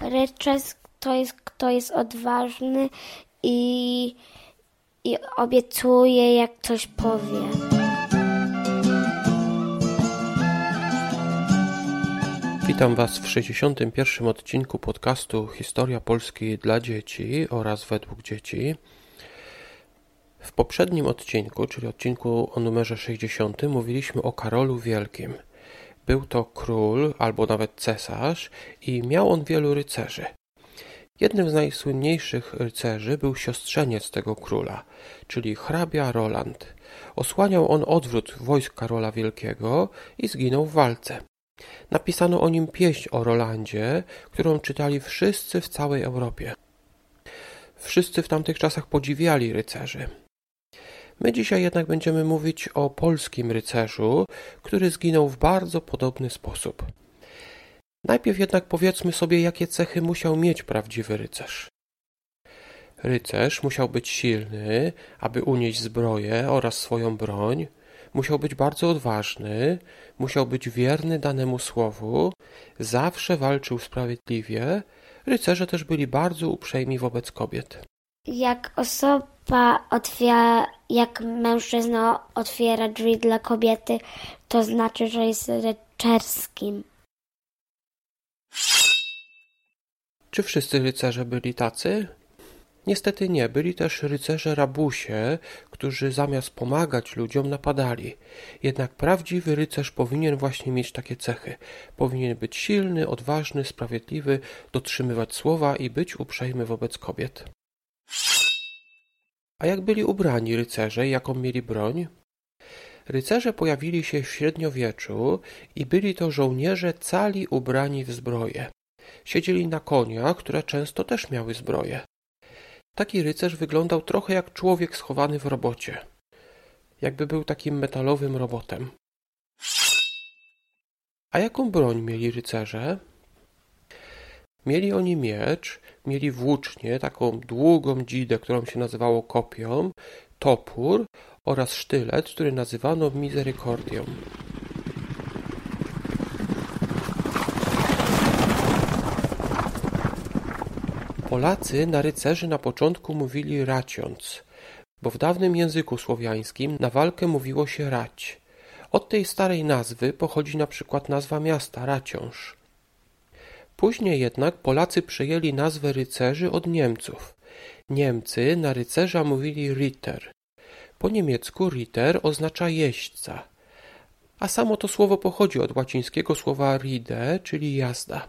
Rycerz to jest kto jest odważny i, i obiecuje, jak coś powie. Witam Was w 61. odcinku podcastu Historia Polski dla dzieci oraz według dzieci. W poprzednim odcinku, czyli odcinku o numerze 60, mówiliśmy o Karolu Wielkim. Był to król albo nawet cesarz i miał on wielu rycerzy. Jednym z najsłynniejszych rycerzy był siostrzeniec tego króla, czyli hrabia Roland. Osłaniał on odwrót wojsk Karola Wielkiego i zginął w walce. Napisano o nim pieśń o Rolandzie, którą czytali wszyscy w całej Europie. Wszyscy w tamtych czasach podziwiali rycerzy. My dzisiaj jednak będziemy mówić o polskim rycerzu, który zginął w bardzo podobny sposób. Najpierw jednak powiedzmy sobie, jakie cechy musiał mieć prawdziwy rycerz. Rycerz musiał być silny, aby unieść zbroję oraz swoją broń, musiał być bardzo odważny, musiał być wierny danemu słowu, zawsze walczył sprawiedliwie. Rycerze też byli bardzo uprzejmi wobec kobiet. Jak osoba otwiera, jak mężczyzna otwiera drzwi dla kobiety, to znaczy, że jest rycerskim. Czy wszyscy rycerze byli tacy? Niestety nie, byli też rycerze rabusie, którzy zamiast pomagać ludziom napadali. Jednak prawdziwy rycerz powinien właśnie mieć takie cechy. Powinien być silny, odważny, sprawiedliwy, dotrzymywać słowa i być uprzejmy wobec kobiet. A jak byli ubrani rycerze i jaką mieli broń? Rycerze pojawili się w średniowieczu i byli to żołnierze cali ubrani w zbroję. Siedzieli na koniach, które często też miały zbroję. Taki rycerz wyglądał trochę jak człowiek schowany w robocie. Jakby był takim metalowym robotem. A jaką broń mieli rycerze? Mieli oni miecz, mieli włócznię, taką długą dzidę, którą się nazywało kopią, topór oraz sztylet, który nazywano miserykordią. Polacy na rycerzy na początku mówili raciąc, bo w dawnym języku słowiańskim na walkę mówiło się rać. Od tej starej nazwy pochodzi na przykład nazwa miasta Raciąż. Później jednak Polacy przejęli nazwę rycerzy od Niemców. Niemcy na rycerza mówili Ritter. Po niemiecku Ritter oznacza jeźdźca, a samo to słowo pochodzi od łacińskiego słowa ride, czyli jazda.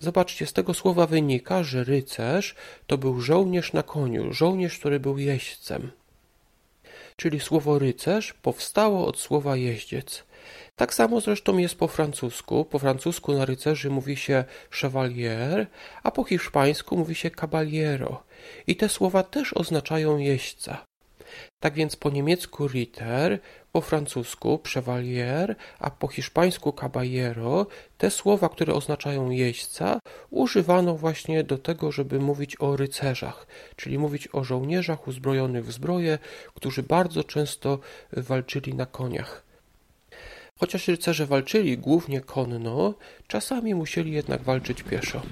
Zobaczcie, z tego słowa wynika, że rycerz to był żołnierz na koniu, żołnierz, który był jeźdźcem. Czyli słowo rycerz powstało od słowa jeździec. Tak samo zresztą jest po francusku. Po francusku na rycerzy mówi się chevalier, a po hiszpańsku mówi się caballero. I te słowa też oznaczają jeźdźca. Tak więc po niemiecku Ritter, po francusku Chevalier, a po hiszpańsku Caballero, te słowa, które oznaczają jeźdźca, używano właśnie do tego, żeby mówić o rycerzach, czyli mówić o żołnierzach uzbrojonych w zbroje, którzy bardzo często walczyli na koniach. Chociaż rycerze walczyli głównie konno, czasami musieli jednak walczyć pieszo.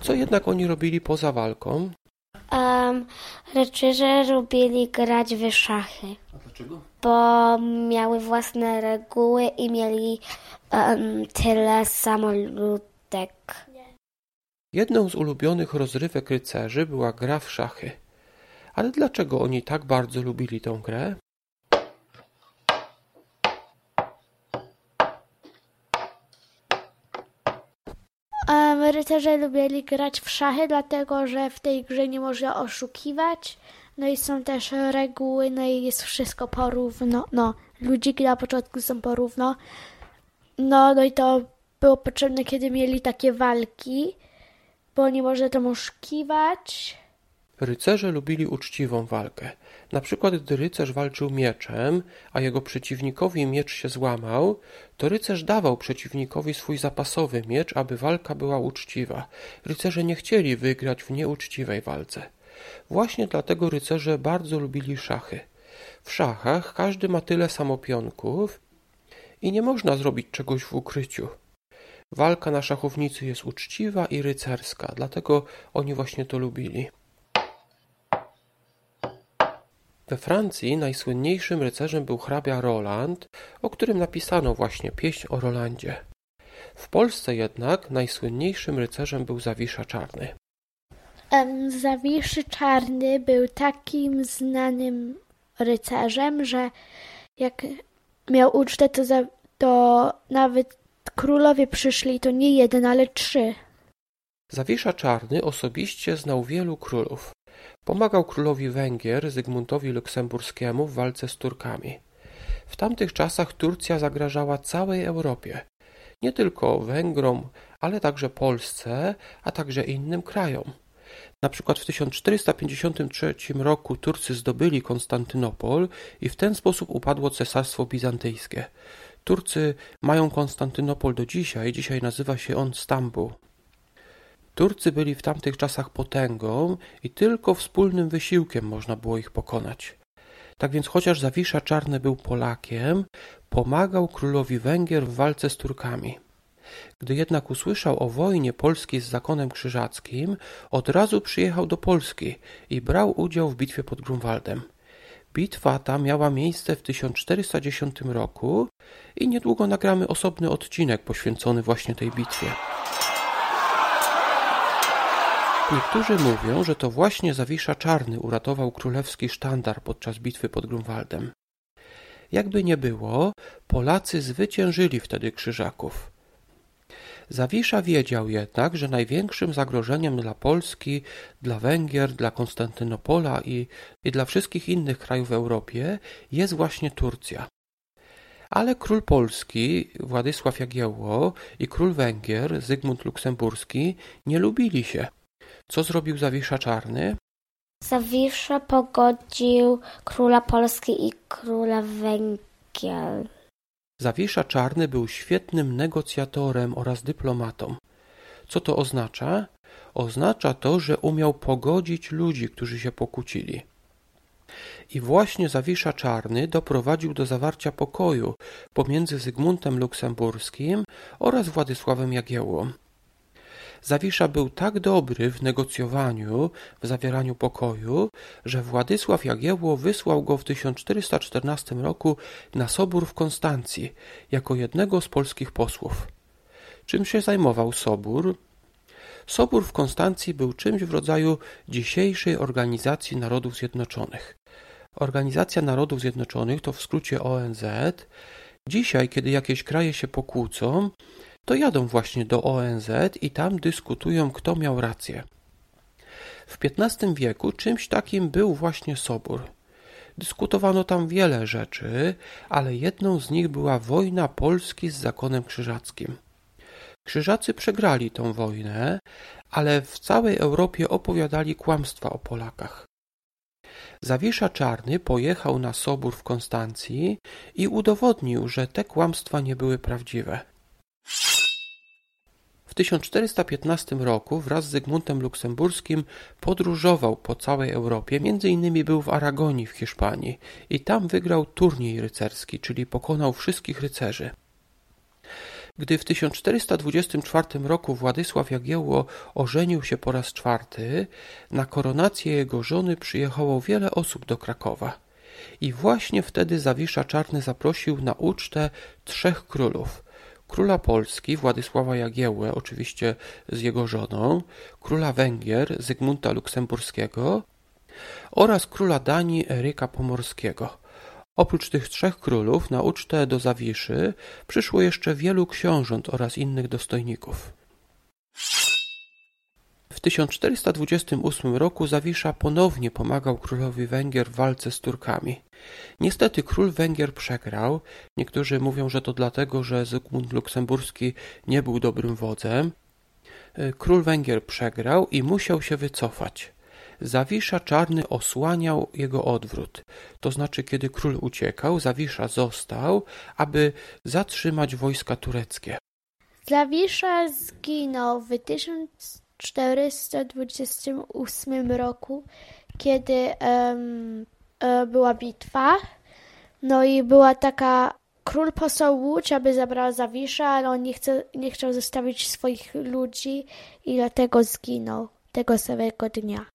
Co jednak oni robili poza walką? Um, rycerze lubili grać w szachy. A dlaczego? Bo miały własne reguły i mieli um, tyle samo ludek. Jedną z ulubionych rozrywek rycerzy była gra w szachy. Ale dlaczego oni tak bardzo lubili tę grę? Um, rycerze lubili grać w szachy, dlatego że w tej grze nie można oszukiwać. No i są też reguły, no i jest wszystko porówno. No, ludziki na początku są porówno. No, no i to było potrzebne, kiedy mieli takie walki, bo nie można tam oszukiwać. Rycerze lubili uczciwą walkę. Na przykład, gdy rycerz walczył mieczem, a jego przeciwnikowi miecz się złamał, to rycerz dawał przeciwnikowi swój zapasowy miecz, aby walka była uczciwa. Rycerze nie chcieli wygrać w nieuczciwej walce. Właśnie dlatego rycerze bardzo lubili szachy. W szachach każdy ma tyle samo pionków i nie można zrobić czegoś w ukryciu. Walka na szachownicy jest uczciwa i rycerska, dlatego oni właśnie to lubili. We Francji najsłynniejszym rycerzem był hrabia Roland, o którym napisano właśnie pieśń o Rolandzie. W Polsce jednak najsłynniejszym rycerzem był Zawisza Czarny. Em, Zawiszy Czarny był takim znanym rycerzem, że jak miał ucztę, to, za, to nawet królowie przyszli, to nie jeden, ale trzy. Zawisza Czarny osobiście znał wielu królów. Pomagał królowi Węgier Zygmuntowi Luksemburskiemu w walce z Turkami. W tamtych czasach Turcja zagrażała całej Europie. Nie tylko Węgrom, ale także Polsce, a także innym krajom. Na przykład w 1453 roku Turcy zdobyli Konstantynopol i w ten sposób upadło Cesarstwo Bizantyjskie. Turcy mają Konstantynopol do dzisiaj, dzisiaj nazywa się on Stambuł. Turcy byli w tamtych czasach potęgą i tylko wspólnym wysiłkiem można było ich pokonać. Tak więc chociaż Zawisza Czarny był Polakiem, pomagał królowi Węgier w walce z Turkami. Gdy jednak usłyszał o wojnie Polski z zakonem krzyżackim, od razu przyjechał do Polski i brał udział w bitwie pod Grunwaldem. Bitwa ta miała miejsce w 1410 roku i niedługo nagramy osobny odcinek poświęcony właśnie tej bitwie. Niektórzy mówią, że to właśnie Zawisza Czarny uratował królewski sztandar podczas bitwy pod Grunwaldem. Jakby nie było, Polacy zwyciężyli wtedy krzyżaków. Zawisza wiedział jednak, że największym zagrożeniem dla Polski, dla Węgier, dla Konstantynopola i, i dla wszystkich innych krajów w Europie jest właśnie Turcja. Ale król Polski, Władysław Jagiełło i król Węgier, Zygmunt Luksemburski, nie lubili się. Co zrobił Zawisza Czarny? Zawisza pogodził króla Polski i króla Węgier. Zawisza Czarny był świetnym negocjatorem oraz dyplomatą. Co to oznacza? Oznacza to, że umiał pogodzić ludzi, którzy się pokłócili. I właśnie Zawisza Czarny doprowadził do zawarcia pokoju pomiędzy Zygmuntem Luksemburskim oraz Władysławem Jagiełłą. Zawisza był tak dobry w negocjowaniu, w zawieraniu pokoju, że Władysław Jagiełło wysłał go w 1414 roku na sobór w Konstancji jako jednego z polskich posłów. Czym się zajmował sobór? Sobór w Konstancji był czymś w rodzaju dzisiejszej Organizacji Narodów Zjednoczonych. Organizacja Narodów Zjednoczonych to w skrócie ONZ. Dzisiaj, kiedy jakieś kraje się pokłócą, to jadą właśnie do ONZ i tam dyskutują, kto miał rację. W XV wieku czymś takim był właśnie sobór. Dyskutowano tam wiele rzeczy, ale jedną z nich była wojna Polski z zakonem krzyżackim. Krzyżacy przegrali tę wojnę, ale w całej Europie opowiadali kłamstwa o Polakach. Zawisza Czarny pojechał na sobór w Konstancji i udowodnił, że te kłamstwa nie były prawdziwe. W 1415 roku wraz z Zygmuntem Luksemburskim podróżował po całej Europie, między innymi był w Aragonii w Hiszpanii i tam wygrał turniej rycerski, czyli pokonał wszystkich rycerzy. Gdy w 1424 roku Władysław Jagiełło ożenił się po raz czwarty, na koronację jego żony przyjechało wiele osób do Krakowa. I właśnie wtedy Zawisza Czarny zaprosił na ucztę trzech królów – króla Polski Władysława Jagiełłę, oczywiście z jego żoną, króla Węgier Zygmunta Luksemburskiego oraz króla Danii Eryka Pomorskiego. Oprócz tych trzech królów na ucztę do Zawiszy przyszło jeszcze wielu książąt oraz innych dostojników. W 1428 roku Zawisza ponownie pomagał królowi Węgier w walce z Turkami. Niestety król Węgier przegrał. Niektórzy mówią, że to dlatego, że Zygmunt Luksemburski nie był dobrym wodzem. Król Węgier przegrał i musiał się wycofać. Zawisza Czarny osłaniał jego odwrót. To znaczy, kiedy król uciekał, Zawisza został, aby zatrzymać wojska tureckie. Zawisza zginął w 1428 roku, kiedy um, była bitwa. No i była taka, król posłał łódź, aby zabrała Zawisza, ale on nie, chce, nie chciał zostawić swoich ludzi i dlatego zginął tego samego dnia.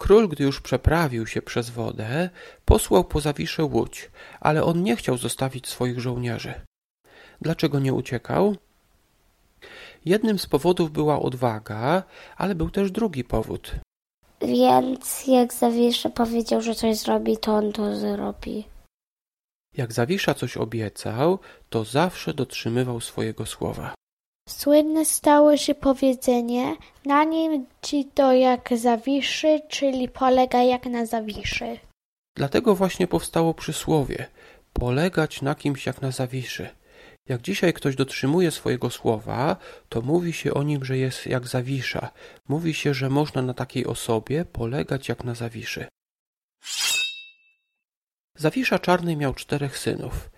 Król, gdy już przeprawił się przez wodę, posłał po Zawiszę łódź, ale on nie chciał zostawić swoich żołnierzy. Dlaczego nie uciekał? Jednym z powodów była odwaga, ale był też drugi powód. Więc jak Zawisza powiedział, że coś zrobi, to on to zrobi. Jak Zawisza coś obiecał, to zawsze dotrzymywał swojego słowa. Słynne stało się powiedzenie, na nim ci to jak Zawiszy, czyli polega jak na Zawiszy. Dlatego właśnie powstało przysłowie polegać na kimś jak na Zawiszy. Jak dzisiaj ktoś dotrzymuje swojego słowa, to mówi się o nim, że jest jak Zawisza. Mówi się, że można na takiej osobie polegać jak na Zawiszy. Zawisza Czarny miał czterech synów.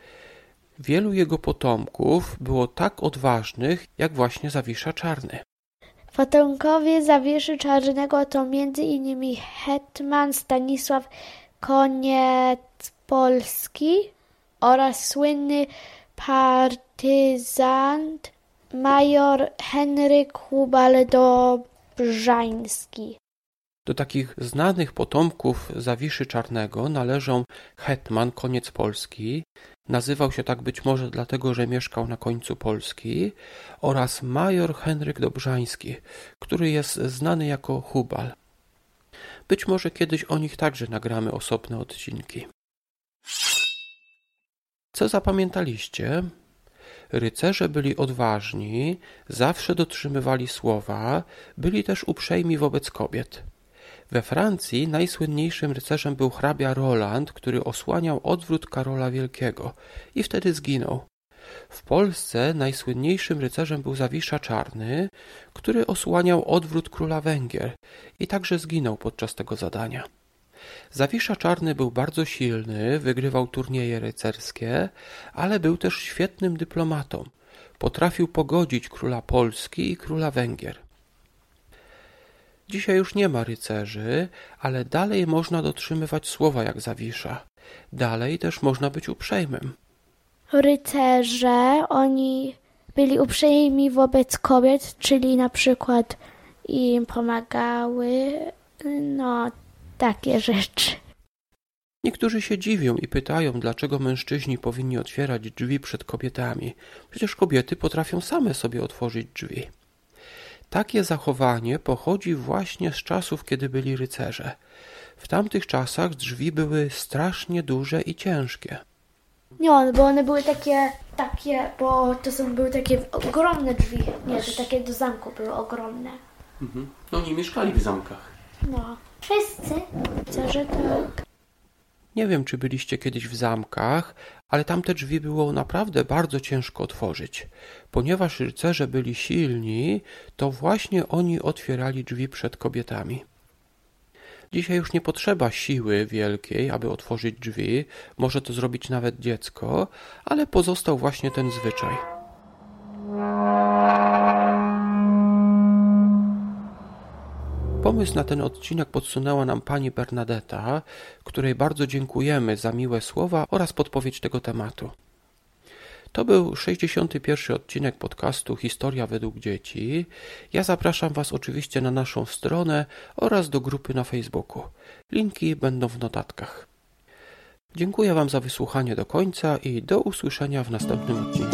Wielu jego potomków było tak odważnych, jak właśnie Zawisza Czarny. Potomkowie Zawiszy Czarnego to między innymi hetman Stanisław Koniec Polski oraz słynny partyzant major Henryk Hubal-Dobrzański. Do takich znanych potomków Zawiszy Czarnego należą hetman Koniec Polski, nazywał się tak być może dlatego, że mieszkał na końcu Polski, oraz major Henryk Dobrzański, który jest znany jako Hubal. Być może kiedyś o nich także nagramy osobne odcinki. Co zapamiętaliście? Rycerze byli odważni, zawsze dotrzymywali słowa, byli też uprzejmi wobec kobiet. We Francji najsłynniejszym rycerzem był hrabia Roland, który osłaniał odwrót Karola Wielkiego i wtedy zginął. W Polsce najsłynniejszym rycerzem był Zawisza Czarny, który osłaniał odwrót króla Węgier i także zginął podczas tego zadania. Zawisza Czarny był bardzo silny, wygrywał turnieje rycerskie, ale był też świetnym dyplomatą. Potrafił pogodzić króla Polski i króla Węgier. Dzisiaj już nie ma rycerzy, ale dalej można dotrzymywać słowa jak Zawisza. Dalej też można być uprzejmym. Rycerze, oni byli uprzejmi wobec kobiet, czyli na przykład im pomagały, no takie rzeczy. Niektórzy się dziwią i pytają, dlaczego mężczyźni powinni otwierać drzwi przed kobietami. Przecież kobiety potrafią same sobie otworzyć drzwi. Takie zachowanie pochodzi właśnie z czasów, kiedy byli rycerze. W tamtych czasach drzwi były strasznie duże i ciężkie. Nie, bo one były takie, takie, bo to są były takie ogromne drzwi. Nie, to takie do zamku były ogromne. Mhm. No oni mieszkali w zamkach. No. Wszyscy. Co, że tak. Nie wiem, czy byliście kiedyś w zamkach, ale tamte drzwi było naprawdę bardzo ciężko otworzyć. Ponieważ rycerze byli silni, to właśnie oni otwierali drzwi przed kobietami. Dzisiaj już nie potrzeba siły wielkiej, aby otworzyć drzwi, może to zrobić nawet dziecko, ale pozostał właśnie ten zwyczaj. Pomysł na ten odcinek podsunęła nam pani Bernadetta, której bardzo dziękujemy za miłe słowa oraz podpowiedź tego tematu. To był 61. odcinek podcastu Historia według dzieci. Ja zapraszam Was oczywiście na naszą stronę oraz do grupy na Facebooku. Linki będą w notatkach. Dziękuję Wam za wysłuchanie do końca i do usłyszenia w następnym odcinku.